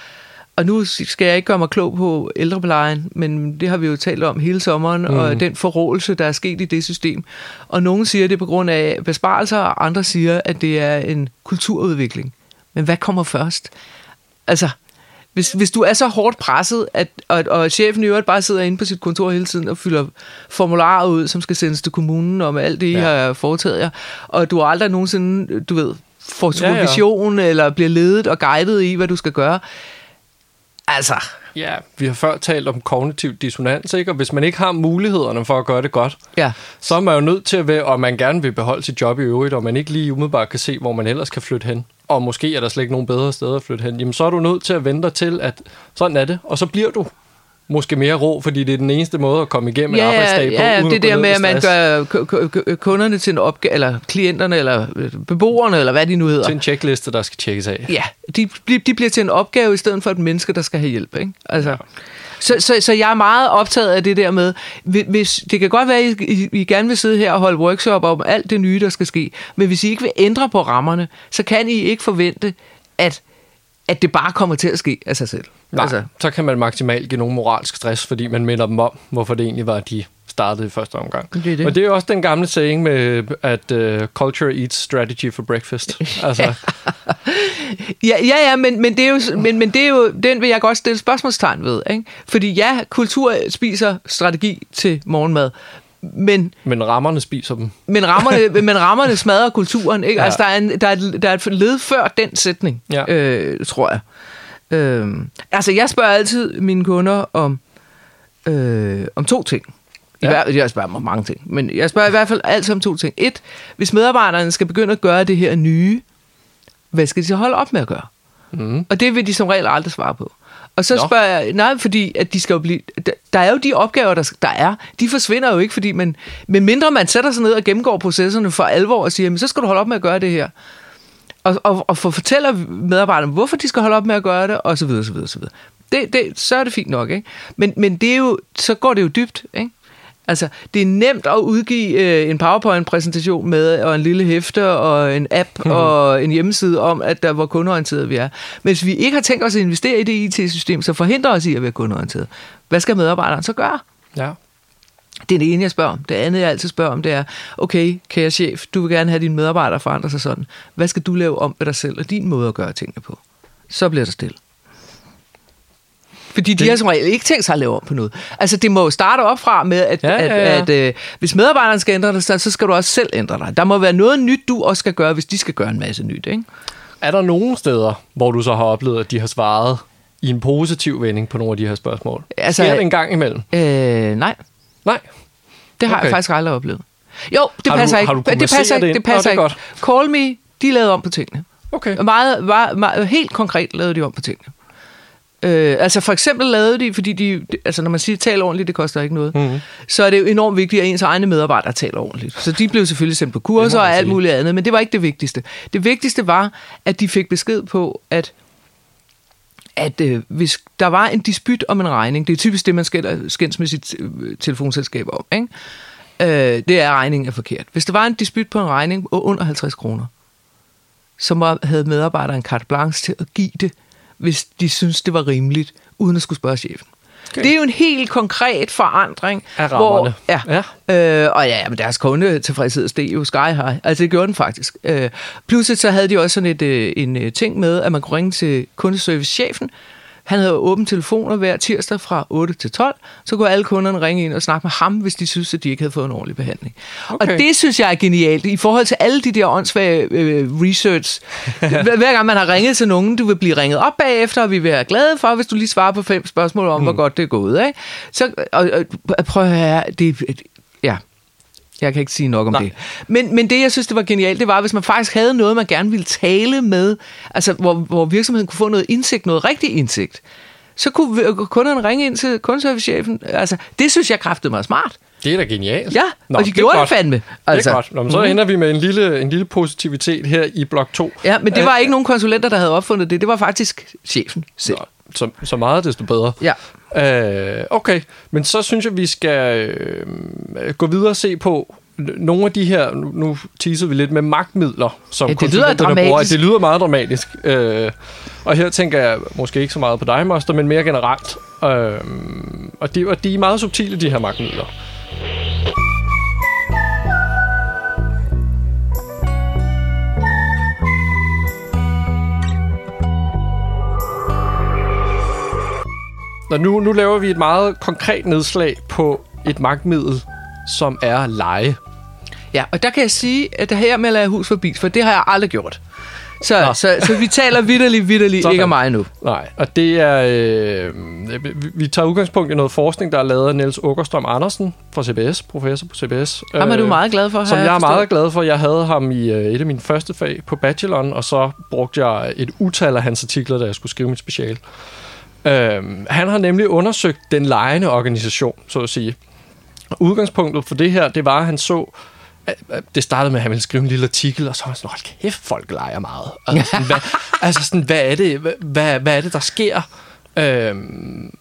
[SPEAKER 2] og nu skal jeg ikke gøre mig klog på ældreplejen, men det har vi jo talt om hele sommeren, mm. og den forrådelse, der er sket i det system. Og nogen siger det på grund af besparelser, og andre siger, at det er en kulturudvikling. Men hvad kommer først? Altså, hvis, hvis du er så hårdt presset, at, og, og chefen i øvrigt bare sidder inde på sit kontor hele tiden og fylder formularer ud, som skal sendes til kommunen om alt det, I ja. har foretaget jer, og du har aldrig nogensinde, du ved, får supervision ja, ja. eller bliver ledet og guidet i, hvad du skal gøre. Altså...
[SPEAKER 1] Ja, vi har før talt om kognitiv dissonans, ikke? og hvis man ikke har mulighederne for at gøre det godt, ja. så er man jo nødt til at være, og man gerne vil beholde sit job i øvrigt, og man ikke lige umiddelbart kan se, hvor man ellers kan flytte hen og måske er der slet ikke nogen bedre steder at flytte hen, jamen så er du nødt til at vente til, at sådan er det, og så bliver du måske mere ro, fordi det er den eneste måde at komme igennem
[SPEAKER 2] ja,
[SPEAKER 1] en arbejdsdag på.
[SPEAKER 2] Ja, det der med, at man gør kunderne til en opgave, eller klienterne, eller beboerne, eller hvad de nu hedder.
[SPEAKER 1] Til en checkliste, der skal tjekkes af.
[SPEAKER 2] Ja, de, de bliver til en opgave i stedet for et menneske, der skal have hjælp. Ikke? Altså, ja. Så, så, så jeg er meget optaget af det der med, hvis, det kan godt være, at I, I gerne vil sidde her og holde workshop om alt det nye, der skal ske, men hvis I ikke vil ændre på rammerne, så kan I ikke forvente, at, at det bare kommer til at ske af sig selv.
[SPEAKER 1] Nej, altså. så kan man maksimalt give nogen moralsk stress, fordi man minder dem om, hvorfor det egentlig var, de startede i første omgang. Det er det. Og det er jo også den gamle saying med, at uh, culture eats strategy for breakfast. (laughs) Altså.
[SPEAKER 2] ja, ja, ja, men, men, det er jo, men, men det er jo, den vil jeg godt stille spørgsmålstegn ved. Ikke? Fordi ja, kultur spiser strategi til morgenmad, men,
[SPEAKER 1] men rammerne spiser dem.
[SPEAKER 2] Men rammerne, (laughs) men rammerne smadrer kulturen. Ikke? Ja. Altså, der er, en, der, er et, der er et led før den sætning, ja. øh, tror jeg. Øh, altså, jeg spørger altid mine kunder om, øh, om to ting. I ja. hver, jeg spørger mig om mange ting, men jeg spørger i hvert fald altid om to ting. Et, hvis medarbejderne skal begynde at gøre det her nye, hvad skal de så holde op med at gøre? Mm. Og det vil de som regel aldrig svare på. Og så Nå. spørger jeg, nej, fordi at de skal jo blive, der er jo de opgaver, der, der er, de forsvinder jo ikke, fordi man, men mindre man sætter sig ned og gennemgår processerne for alvor og siger, men så skal du holde op med at gøre det her. Og, og, og for fortæller medarbejderne, hvorfor de skal holde op med at gøre det, og så videre, så videre, så videre. Det, det, så er det fint nok, ikke? Men, men det er jo, så går det jo dybt, ikke? Altså, det er nemt at udgive øh, en PowerPoint-præsentation med, og en lille hæfte, og en app, mm. og en hjemmeside om, at der hvor kundeorienteret vi er. Men hvis vi ikke har tænkt os at investere i det IT-system, så forhindrer os i at være kundeorienteret. Hvad skal medarbejderen så gøre?
[SPEAKER 1] Ja.
[SPEAKER 2] Det er det ene, jeg spørger om. Det andet, jeg altid spørger om, det er, okay, kære chef, du vil gerne have dine medarbejdere forandre sig sådan. Hvad skal du lave om ved dig selv og din måde at gøre tingene på? Så bliver der stille. Fordi de det... har som regel ikke tænkt sig at lave om på noget. Altså, det må jo starte op fra med, at, ja, ja, ja. at, at øh, hvis medarbejderne skal ændre dig, så skal du også selv ændre dig. Der må være noget nyt, du også skal gøre, hvis de skal gøre en masse nyt, ikke?
[SPEAKER 1] Er der nogle steder, hvor du så har oplevet, at de har svaret i en positiv vending på nogle af de her spørgsmål? Altså, Sker det en gang imellem?
[SPEAKER 2] Øh, nej.
[SPEAKER 1] Nej?
[SPEAKER 2] Det har okay. jeg faktisk aldrig oplevet. Jo, det har passer du, ikke. Har du det passer ikke. Det passer
[SPEAKER 1] Nå, det
[SPEAKER 2] ikke. Call me, de lavede om på tingene.
[SPEAKER 1] Okay.
[SPEAKER 2] Meget, meget, meget, helt konkret lavede de om på tingene. Øh, altså for eksempel lavede de, fordi de, altså når man siger, tal ordentligt, det koster ikke noget, mm-hmm. så er det jo enormt vigtigt, at ens egne medarbejdere taler ordentligt. Så de blev selvfølgelig sendt på kurser og alt muligt andet, men det var ikke det vigtigste. Det vigtigste var, at de fik besked på, at at øh, hvis der var en disput om en regning, det er typisk det, man skændes med sit øh, telefonselskab om, ikke? Øh, det er, at regningen er forkert. Hvis der var en disput på en regning under 50 kroner, så må, havde medarbejderen carte blanche til at give det hvis de synes, det var rimeligt, uden at skulle spørge chefen. Okay. Det er jo en helt konkret forandring.
[SPEAKER 1] Af rammerne.
[SPEAKER 2] Hvor, ja, ja. Øh, og ja, men deres kundetilfredshed steg jo sky high. Altså det gjorde den faktisk. Øh, pludselig så havde de også sådan et, øh, en øh, ting med, at man kunne ringe til kundeservice-chefen, han havde åbent telefoner hver tirsdag fra 8 til 12, så kunne alle kunderne ringe ind og snakke med ham, hvis de synes, at de ikke havde fået en ordentlig behandling. Okay. Og det synes jeg er genialt, i forhold til alle de der åndssvage øh, research. (laughs) Hver gang man har ringet til nogen, du vil blive ringet op bagefter, og vi vil være glade for, hvis du lige svarer på fem spørgsmål om, mm. hvor godt det er gået. Ikke? Så og, og, prøv at høre, det, jeg kan ikke sige nok om Nej. det. Men, men det, jeg synes, det var genialt, det var, hvis man faktisk havde noget, man gerne ville tale med, altså hvor, hvor virksomheden kunne få noget indsigt, noget rigtig indsigt, så kunne kunderne ringe ind til kundeservicechefen. Altså, det synes jeg kræftede mig smart.
[SPEAKER 1] Det er da genialt.
[SPEAKER 2] Ja, Nå, og de det gjorde det fandme.
[SPEAKER 1] Altså. Det er godt. Nå, men så mm. ender vi med en lille, en lille positivitet her i blok 2.
[SPEAKER 2] Ja, men det var ikke nogen konsulenter, der havde opfundet det. Det var faktisk chefen selv. Nå,
[SPEAKER 1] så, så meget desto bedre.
[SPEAKER 2] Ja.
[SPEAKER 1] Øh, okay, men så synes jeg, vi skal øh, gå videre og se på nogle af de her, nu teaser vi lidt med magtmidler, som
[SPEAKER 2] ja, det lyder dramatisk. bruger.
[SPEAKER 1] Det lyder meget dramatisk. Øh, og her tænker jeg måske ikke så meget på dig, Moster, men mere generelt. Øh, og, de, og de er meget subtile, de her magtmidler. Nå, nu, nu laver vi et meget konkret nedslag på et magtmiddel, som er leje.
[SPEAKER 2] Ja, og der kan jeg sige, at det her med at lade hus forbi, for det har jeg aldrig gjort. Så, så, så vi taler vidderligt, vidderligt, ikke om mig nu.
[SPEAKER 1] Nej, og det er... Øh, vi tager udgangspunkt i noget forskning, der er lavet af Niels Åkerstrøm Andersen fra CBS, professor på CBS.
[SPEAKER 2] Ham er du øh, meget glad for,
[SPEAKER 1] Som jeg, jeg er meget glad for. Jeg havde ham i øh, et af mine første fag på bacheloren, og så brugte jeg et utal af hans artikler, da jeg skulle skrive mit special. Øhm, han har nemlig undersøgt den lejende organisation, så at sige. Udgangspunktet for det her, det var, at han så, det startede med, at han ville skrive en lille artikel, og så var han sådan, hold kæft, folk leger meget. Altså sådan, hvad, (laughs) altså sådan, hvad er det, hvad, hvad er det, der sker? Øhm,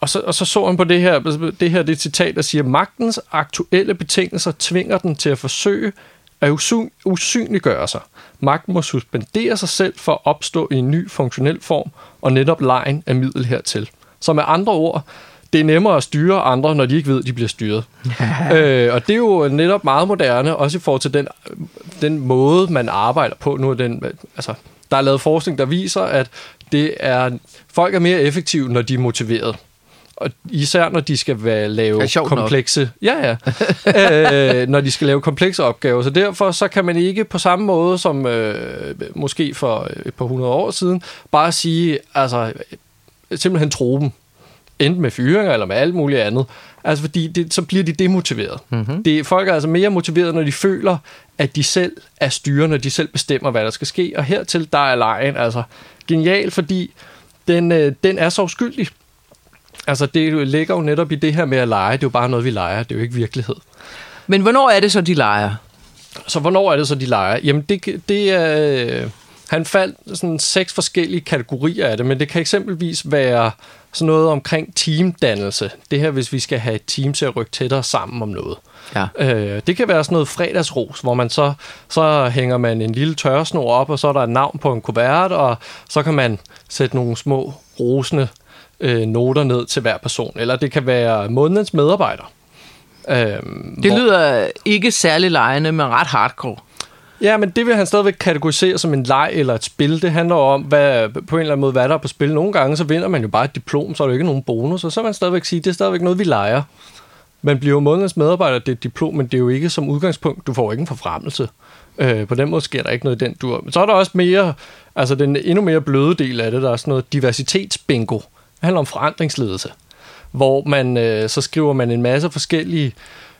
[SPEAKER 1] og så, og så så han på det her, det her det citat, der siger, magtens aktuelle betingelser tvinger den til at forsøge at usyn, usynliggøre sig. Magten må suspendere sig selv for at opstå i en ny funktionel form, og netop lejen er middel hertil. Så med andre ord, det er nemmere at styre andre, når de ikke ved, at de bliver styret. øh, og det er jo netop meget moderne, også i forhold til den, den måde, man arbejder på nu. Den, altså, der er lavet forskning, der viser, at det er, folk er mere effektive, når de er motiveret. Og især når de skal være, lave komplekse... Nok. Ja, ja. (laughs) øh, når de skal lave komplekse opgaver. Så derfor så kan man ikke på samme måde som øh, måske for et par hundrede år siden, bare sige, altså simpelthen tro dem. Enten med fyringer eller med alt muligt andet. Altså fordi det, så bliver de demotiveret. Mm-hmm. Det, folk er altså mere motiveret, når de føler, at de selv er styrende, de selv bestemmer, hvad der skal ske. Og hertil, der er lejen altså genial, fordi den, øh, den er så uskyldig. Altså, det ligger jo netop i det her med at lege. Det er jo bare noget, vi leger. Det er jo ikke virkelighed.
[SPEAKER 2] Men hvornår er det så, de leger?
[SPEAKER 1] Så hvornår er det så, de leger? Jamen, det, det er... Øh, han faldt sådan seks forskellige kategorier af det, men det kan eksempelvis være sådan noget omkring teamdannelse. Det her, hvis vi skal have et team til at rykke tættere sammen om noget. Ja. Øh, det kan være sådan noget fredagsros, hvor man så, så hænger man en lille tørresnor op, og så er der et navn på en kuvert, og så kan man sætte nogle små rosende øh, noter ned til hver person. Eller det kan være månedens medarbejder.
[SPEAKER 2] Øh, det hvor... lyder ikke særlig lejende, men ret hardcore.
[SPEAKER 1] Ja, men det vil han stadigvæk kategorisere som en leg eller et spil. Det handler om, hvad, på en eller anden måde, hvad der er på spil. Nogle gange, så vinder man jo bare et diplom, så er der ikke nogen bonus, og så vil man stadigvæk sige, det er stadigvæk noget, vi leger. Man bliver jo månedens medarbejder, det er et diplom, men det er jo ikke som udgangspunkt, du får ikke en forfremmelse. Øh, på den måde sker der ikke noget i den dur. Men så er der også mere, altså den endnu mere bløde del af det, der er sådan noget diversitetsbingo. Handler om forandringsledelse, hvor man, øh, så skriver man en masse forskellige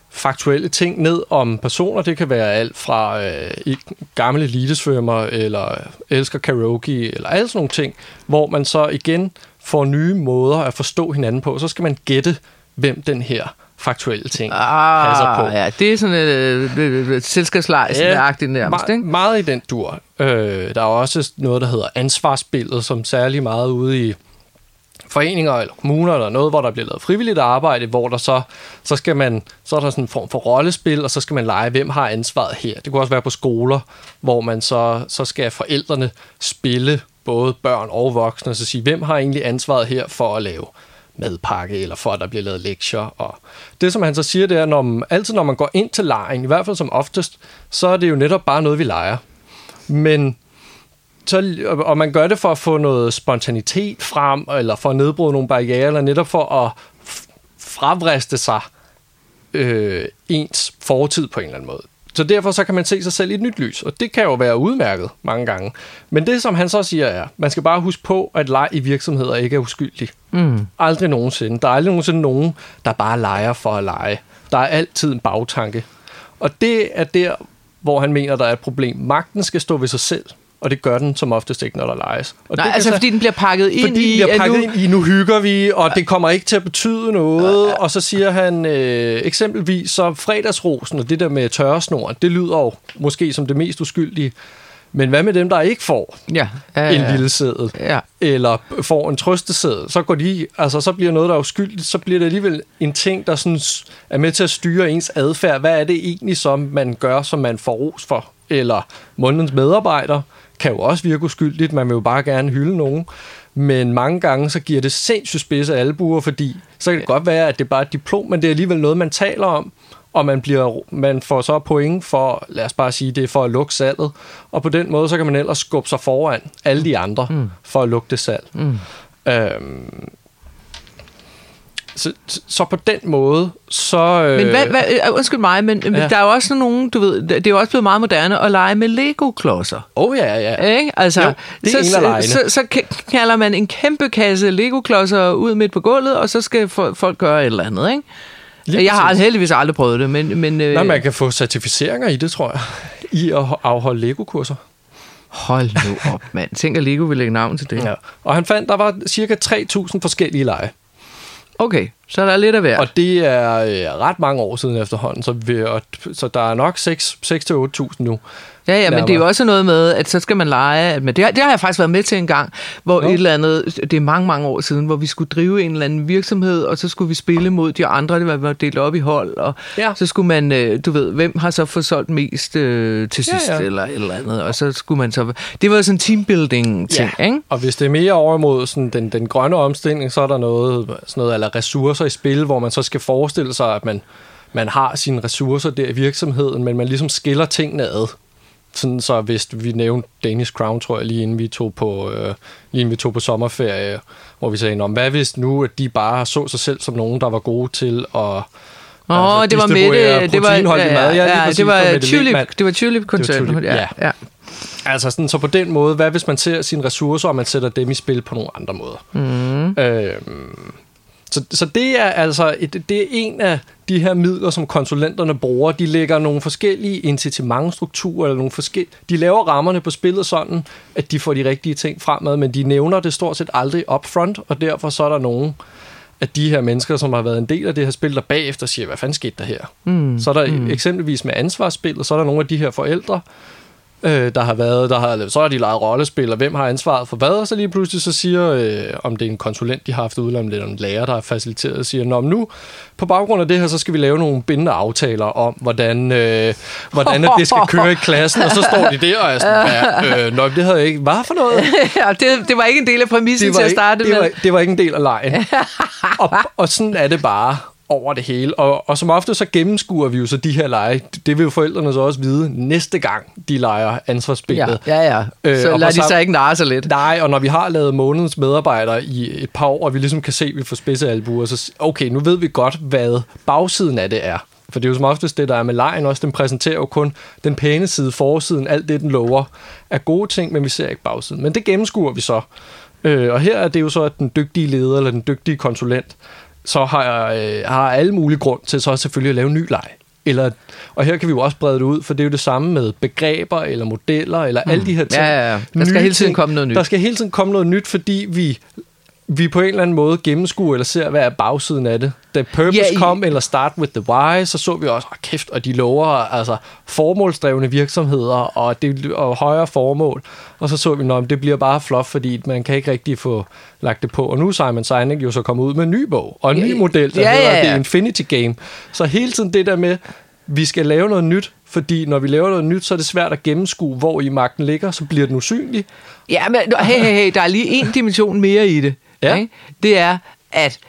[SPEAKER 1] faktuelle ting ned om personer. Det kan være alt fra øh, gamle elitesvømmer, eller elsker karaoke, eller alle sådan nogle ting, hvor man så igen får nye måder at forstå hinanden på. Så skal man gætte, hvem den her faktuelle ting ah, passer på.
[SPEAKER 2] Ja, det er sådan et, et, et, et selskabslej, ja, nærmest. Ikke?
[SPEAKER 1] Meget i den dur. Øh, der er også noget, der hedder ansvarsbilledet, som særlig meget ude i foreninger eller kommuner eller noget, hvor der bliver lavet frivilligt arbejde, hvor der så, så skal man, så er der sådan en form for rollespil, og så skal man lege, hvem har ansvaret her. Det kunne også være på skoler, hvor man så, så skal forældrene spille både børn og voksne, og så sige, hvem har egentlig ansvaret her for at lave madpakke, eller for at der bliver lavet lektier. Og det, som han så siger, det er, når man, altid når man går ind til lejen, i hvert fald som oftest, så er det jo netop bare noget, vi leger. Men så, og man gør det for at få noget spontanitet frem, eller for at nedbryde nogle barriere, eller netop for at fravriste sig øh, ens fortid på en eller anden måde. Så derfor så kan man se sig selv i et nyt lys, og det kan jo være udmærket mange gange. Men det, som han så siger, er, man skal bare huske på, at leg i virksomheder ikke er uskyldig. Mm. Aldrig nogensinde. Der er aldrig nogensinde nogen, der bare leger for at lege. Der er altid en bagtanke. Og det er der, hvor han mener, der er et problem. Magten skal stå ved sig selv og det gør den som oftest ikke, når der leges. Og
[SPEAKER 2] Nej,
[SPEAKER 1] det
[SPEAKER 2] altså så, fordi den bliver pakket ind
[SPEAKER 1] fordi
[SPEAKER 2] i...
[SPEAKER 1] den bliver pakket nu... ind i, nu hygger vi, og det kommer ikke til at betyde noget. Og så siger han øh, eksempelvis, så fredagsrosen og det der med tørresnoren, det lyder jo måske som det mest uskyldige. Men hvad med dem, der ikke får ja, ja, ja, en lille sædel, ja. eller får en trøstesædel, så går de, altså så bliver noget, der er uskyldigt, så bliver det alligevel en ting, der sådan er med til at styre ens adfærd. Hvad er det egentlig, som man gør, som man får ros for? Eller månedens medarbejder, kan jo også virke uskyldigt. Man vil jo bare gerne hylde nogen. Men mange gange, så giver det sindssygt spidse albuer, fordi så kan det godt være, at det er bare et diplom, men det er alligevel noget, man taler om, og man, bliver, man får så point for, lad os bare sige, det er for at lukke salget. Og på den måde, så kan man ellers skubbe sig foran alle de andre mm. for at lukke det salg. Mm. Øhm, så, så på den måde, så...
[SPEAKER 2] Øh... Men hvad, hvad, øh, undskyld mig, men ja. der er jo også nogen, du ved, det er jo også blevet meget moderne at lege med Lego-klodser.
[SPEAKER 1] Oh ja, ja.
[SPEAKER 2] Ikke? Altså, jo, det så, så, så, så kalder man en kæmpe kasse Lego-klodser ud midt på gulvet, og så skal folk gøre et eller andet, ikke? Lige jeg har heldigvis aldrig prøvet det, men... men
[SPEAKER 1] øh... Nej, man kan få certificeringer i det, tror jeg, i at afholde Lego-kurser.
[SPEAKER 2] Hold nu op, mand. Tænk, at Lego vil lægge navn til det.
[SPEAKER 1] Ja. Og han fandt, der var cirka 3.000 forskellige lege.
[SPEAKER 2] Okay, så er der lidt af hver.
[SPEAKER 1] Og det er øh, ret mange år siden efterhånden, så, vi, og, så der er nok 6-8.000 nu.
[SPEAKER 2] Ja, ja, men det er jo også noget med, at så skal man lege. At, men det, har, det har jeg faktisk været med til en gang, hvor jo. et eller andet, det er mange, mange år siden, hvor vi skulle drive en eller anden virksomhed, og så skulle vi spille mod de andre, det var delt op i hold, og ja. så skulle man, øh, du ved, hvem har så fået solgt mest øh, til sidst, ja, ja. eller et eller andet, og så skulle man så... Det var sådan en teambuilding-ting, ja. ikke?
[SPEAKER 1] Og hvis det er mere over mod sådan den, den grønne omstilling, så er der noget, sådan noget eller ressourcer i spil, hvor man så skal forestille sig, at man, man har sine ressourcer der i virksomheden, men man ligesom skiller tingene ad. Sådan så hvis vi nævnte Danish Crown, tror jeg, lige inden vi tog på, øh, lige inden vi tog på sommerferie, hvor vi sagde, hvad hvis nu, at de bare så sig selv som nogen, der var gode til at
[SPEAKER 2] Åh, oh, det var med det, var, ja, mad. Ja, ja, det var tulip, det var tulip koncern. Ja, ja.
[SPEAKER 1] Altså sådan, så på den måde, hvad hvis man ser sine ressourcer, og man sætter dem i spil på nogle andre måder? Mm. Øhm, så, så det er altså et, det er en af de her midler, som konsulenterne bruger. De lægger nogle forskellige incitamentstrukturer, eller nogle forskellige, de laver rammerne på spillet sådan, at de får de rigtige ting fremad, men de nævner det stort set aldrig upfront, og derfor så er der nogen af de her mennesker, som har været en del af det her spil, der bagefter siger, hvad fanden skete der her? Mm. Så er der mm. eksempelvis med ansvarsspillet, så er der nogle af de her forældre, øh, der har været, der har, så har de lejet rollespil, og hvem har ansvaret for hvad, og så lige pludselig så siger, øh, om det er en konsulent, de har haft udlandet, eller en lærer, der har faciliteret, siger, Nå, nu, på baggrund af det her, så skal vi lave nogle bindende aftaler om, hvordan, øh, hvordan det skal køre i klassen, og så står de der og er sådan, ja, øh, Nå, det havde jeg ikke, hvad for noget? (laughs)
[SPEAKER 2] ja, det, det var ikke en del af præmissen til at starte
[SPEAKER 1] det
[SPEAKER 2] med.
[SPEAKER 1] Var, det var ikke en del af lejen. (laughs) og, og sådan er det bare over det hele. Og, og som ofte så gennemskuer vi jo så de her lege. Det vil jo forældrene så også vide næste gang, de leger ansvarsspillet.
[SPEAKER 2] Ja, ja, ja. Øh, så lader de så ikke narre sig lidt.
[SPEAKER 1] Nej, og når vi har lavet månedens medarbejdere i et par år, og vi ligesom kan se, at vi får spidse albuer, så okay, nu ved vi godt, hvad bagsiden af det er. For det er jo som oftest det, der er med lejen også. Den præsenterer jo kun den pæne side, forsiden, alt det, den lover, er gode ting, men vi ser ikke bagsiden. Men det gennemskuer vi så. Øh, og her er det jo så, at den dygtige leder eller den dygtige konsulent så har jeg øh, har alle mulige grund til så selvfølgelig at lave en ny leg. Eller, og her kan vi jo også brede det ud, for det er jo det samme med begreber eller modeller eller mm. alle de her ting.
[SPEAKER 2] Ja, ja, ja. Der skal hele tiden komme noget nyt.
[SPEAKER 1] Der skal hele tiden komme noget nyt, fordi vi vi på en eller anden måde gennemskuer eller ser, hvad er bagsiden af det. Da Purpose ja, i... kom, eller Start with the Why, så så vi også, oh, kæft, og de lover altså formålsdrevne virksomheder og, det, og højere formål. Og så så vi, at det bliver bare flot, fordi man kan ikke rigtig få lagt det på. Og nu er Simon Sinek jo så kommet ud med en ny bog, og en ja, ny model, der ja, hedder ja, ja. The Infinity Game. Så hele tiden det der med, vi skal lave noget nyt, fordi når vi laver noget nyt, så er det svært at gennemskue, hvor i magten ligger, så bliver den usynlig.
[SPEAKER 2] Ja, men hey, hey, hey, der er lige en dimension mere i det. Ja. Ikke? Det er, at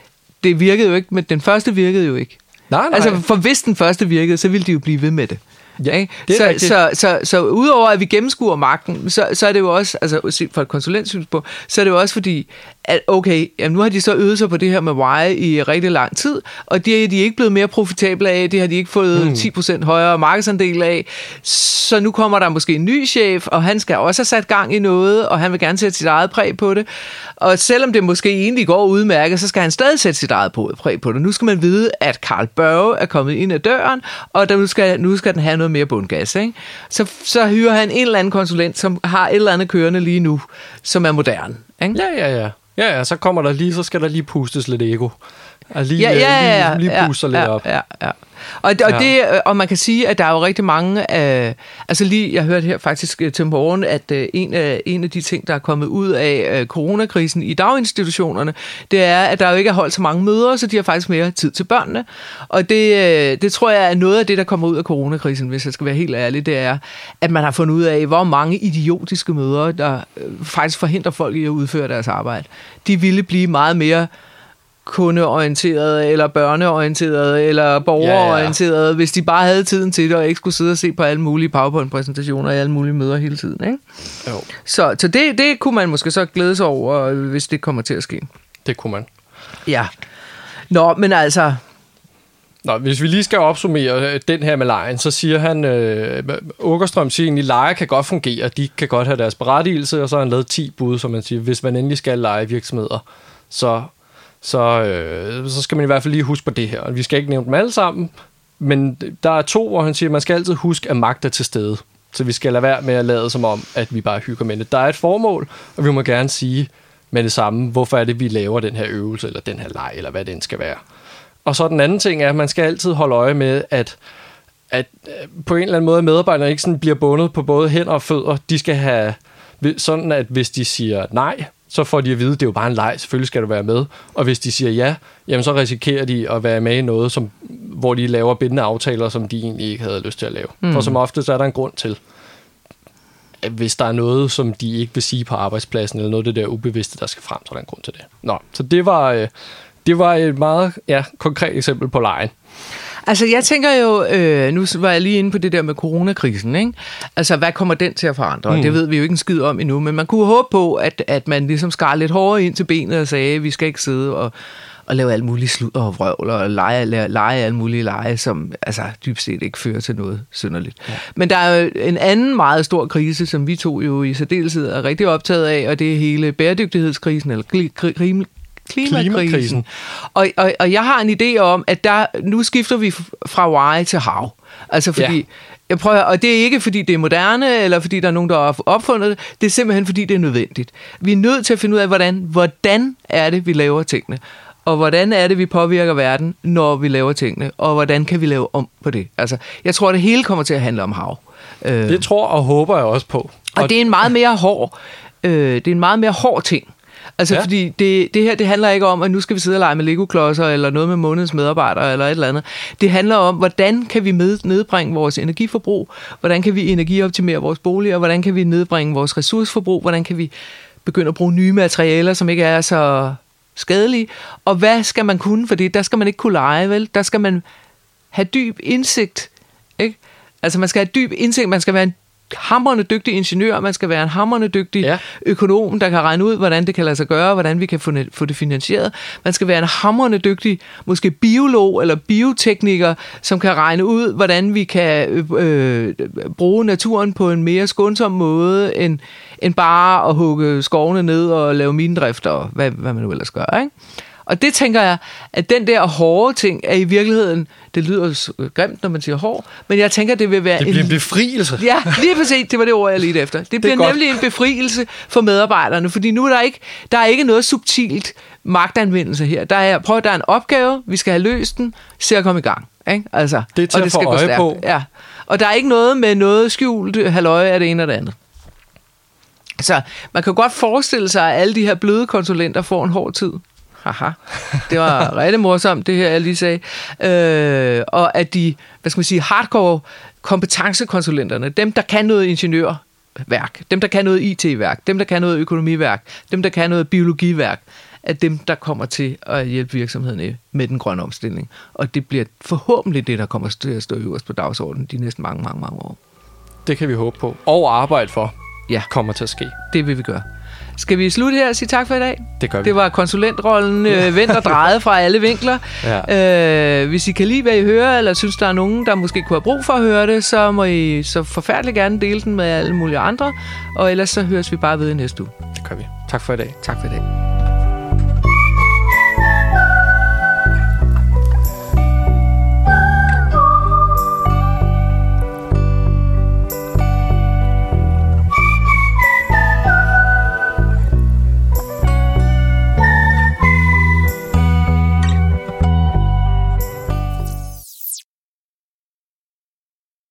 [SPEAKER 2] det virkede jo ikke, men den første virkede jo ikke.
[SPEAKER 1] Nej, nej.
[SPEAKER 2] Altså, for hvis den første virkede, så ville de jo blive ved med det. Ja, det så, så, så, så, så udover at vi gennemskuer magten, så, så er det jo også, altså fra et konsulentsynspunkt, så er det jo også fordi, at okay, jamen nu har de så øvet sig på det her med why i rigtig lang tid, og det er de ikke blevet mere profitable af, det har de ikke fået hmm. 10% højere markedsandel af, så nu kommer der måske en ny chef, og han skal også have sat gang i noget, og han vil gerne sætte sit eget præg på det, og selvom det måske egentlig går udmærket, så skal han stadig sætte sit eget præg på det. Nu skal man vide, at Carl Børge er kommet ind ad døren, og nu skal, nu skal den have noget mere bundgas. Ikke? Så, så hyrer han en eller anden konsulent, som har et eller andet kørende lige nu, som er moderne. Ikke?
[SPEAKER 1] Ja, ja, ja. Ja, ja, så kommer der lige, så skal der lige pustes lidt ego.
[SPEAKER 2] Lige, ja, ja, ja,
[SPEAKER 1] lige, lige puster ja, lidt
[SPEAKER 2] ja,
[SPEAKER 1] op.
[SPEAKER 2] Ja, ja. Og, og, ja. det, øh, og man kan sige, at der er jo rigtig mange af... Altså lige, jeg hørte her faktisk øh, til morgen, at øh, en af, en af de ting, der er kommet ud af coronakrisen i daginstitutionerne, det er, at der jo ikke er holdt så mange møder, så de har faktisk mere tid til børnene. Og det, det tror jeg er noget af det, der kommer ud af coronakrisen, hvis jeg skal være helt ærlig, det er, at man har fundet ud af, hvor mange idiotiske møder, der faktisk forhindrer folk i at udføre deres arbejde. De ville blive meget mere kundeorienteret, eller børneorienteret, eller borgerorienteret, ja, ja. hvis de bare havde tiden til det, og ikke skulle sidde og se på alle mulige PowerPoint-præsentationer og alle mulige møder hele tiden. Ikke? Jo. Så, så det, det kunne man måske så glæde sig over, hvis det kommer til at ske.
[SPEAKER 1] Det kunne man.
[SPEAKER 2] Ja. Nå, men altså...
[SPEAKER 1] Nå, hvis vi lige skal opsummere øh, den her med lejen, så siger han, øh, Åkerstrøm siger egentlig, at lejer kan godt fungere, de kan godt have deres berettigelse, og så har han lavet 10 bud, som man siger, hvis man endelig skal lege virksomheder, så så, øh, så skal man i hvert fald lige huske på det her. Vi skal ikke nævne dem alle sammen, men der er to, hvor han siger, at man skal altid huske, at magt er til stede. Så vi skal lade være med at lade som om, at vi bare hygger med det. Der er et formål, og vi må gerne sige med det samme, hvorfor er det, vi laver den her øvelse, eller den her leg, eller hvad den skal være. Og så den anden ting er, at man skal altid holde øje med, at at øh, på en eller anden måde medarbejderne ikke sådan bliver bundet på både hænder og fødder. De skal have sådan, at hvis de siger nej, så får de at vide, at det er jo bare en leg, selvfølgelig skal du være med. Og hvis de siger ja, jamen så risikerer de at være med i noget, som, hvor de laver bindende aftaler, som de egentlig ikke havde lyst til at lave. Mm. For som ofte, så er der en grund til, hvis der er noget, som de ikke vil sige på arbejdspladsen, eller noget af det der ubevidste, der skal frem, så er der en grund til det. Nå, så det var, øh, det var et meget ja, konkret eksempel på lejen.
[SPEAKER 2] Altså, jeg tænker jo, øh, nu var jeg lige inde på det der med coronakrisen, ikke? Altså, hvad kommer den til at forandre? Mm. Det ved vi jo ikke en skid om endnu, men man kunne håbe på, at, at man ligesom skar lidt hårdere ind til benet og sagde, at vi skal ikke sidde og, og lave alt muligt sludder og vrøvl og lege, lege, lege alle mulige lege, som altså, dybest set ikke fører til noget synderligt. Ja. Men der er jo en anden meget stor krise, som vi to jo i særdeleshed er rigtig optaget af, og det er hele bæredygtighedskrisen, eller klimakrisen. klimakrisen. Og, og, og jeg har en idé om, at der nu skifter vi fra vej til hav. Altså fordi... Ja. Jeg prøver, og det er ikke, fordi det er moderne, eller fordi der er nogen, der har opfundet det. Det er simpelthen, fordi det er nødvendigt. Vi er nødt til at finde ud af, hvordan, hvordan er det, vi laver tingene. Og hvordan er det, vi påvirker verden, når vi laver tingene. Og hvordan kan vi lave om på det. Altså, jeg tror, det hele kommer til at handle om hav.
[SPEAKER 1] Det tror og håber jeg også på.
[SPEAKER 2] Og, og det er en meget mere hård, øh, det er en meget mere hård ting Altså, ja. fordi det, det her, det handler ikke om, at nu skal vi sidde og lege med Lego-klodser, eller noget med månedens medarbejdere, eller et eller andet. Det handler om, hvordan kan vi med, nedbringe vores energiforbrug, hvordan kan vi energioptimere vores boliger, hvordan kan vi nedbringe vores ressourceforbrug, hvordan kan vi begynde at bruge nye materialer, som ikke er så skadelige, og hvad skal man kunne, fordi der skal man ikke kunne lege, vel? Der skal man have dyb indsigt, ikke? Altså man skal have dyb indsigt, man skal være en hammerende dygtig ingeniør, man skal være en hammerende dygtig ja. økonom, der kan regne ud, hvordan det kan lade sig gøre, hvordan vi kan få det, få det finansieret. Man skal være en hammerende dygtig, måske biolog eller biotekniker, som kan regne ud, hvordan vi kan øh, bruge naturen på en mere skånsom måde, end, end bare at hugge skovene ned og lave minedrift og hvad, hvad man nu ellers gør. Ikke? Og det tænker jeg, at den der hårde ting er i virkeligheden, det lyder grimt, når man siger hård, men jeg tænker, det vil være
[SPEAKER 1] det bliver en, en befrielse.
[SPEAKER 2] Ja, lige præcis, det var det ord, jeg lige efter. Det, det bliver nemlig en befrielse for medarbejderne, fordi nu er der ikke, der er ikke noget subtilt magtanvendelse her. Der er, prøv, der er en opgave, vi skal have løst den, se at komme i gang. Ikke? Altså,
[SPEAKER 1] det er til og det skal at få øje på.
[SPEAKER 2] Ja. Og der er ikke noget med noget skjult halvøje af det ene og det andet. Så man kan godt forestille sig, at alle de her bløde konsulenter får en hård tid. Haha. Det var (laughs) rigtig morsomt, det her, jeg lige sagde. Øh, og at de, hvad skal man sige, hardcore kompetencekonsulenterne, dem, der kan noget ingeniørværk, dem, der kan noget IT-værk, dem, der kan noget økonomiværk, dem, der kan noget biologiværk, er dem, der kommer til at hjælpe virksomheden med den grønne omstilling. Og det bliver forhåbentlig det, der kommer til at stå øverst på dagsordenen de næste mange, mange, mange år.
[SPEAKER 1] Det kan vi håbe på. Og arbejde for ja. kommer til at ske.
[SPEAKER 2] Det vil vi gøre. Skal vi slutte her og sige tak for i dag?
[SPEAKER 1] Det gør vi.
[SPEAKER 2] Det var konsulentrollen øh, (laughs) vendt og drejet fra alle vinkler. Ja. Øh, hvis I kan lide, hvad I hører, eller synes, der er nogen, der måske kunne have brug for at høre det, så må I så forfærdeligt gerne dele den med alle mulige andre. Og ellers så høres vi bare ved næste uge.
[SPEAKER 1] Det gør vi. Tak for i dag.
[SPEAKER 2] Tak for i dag.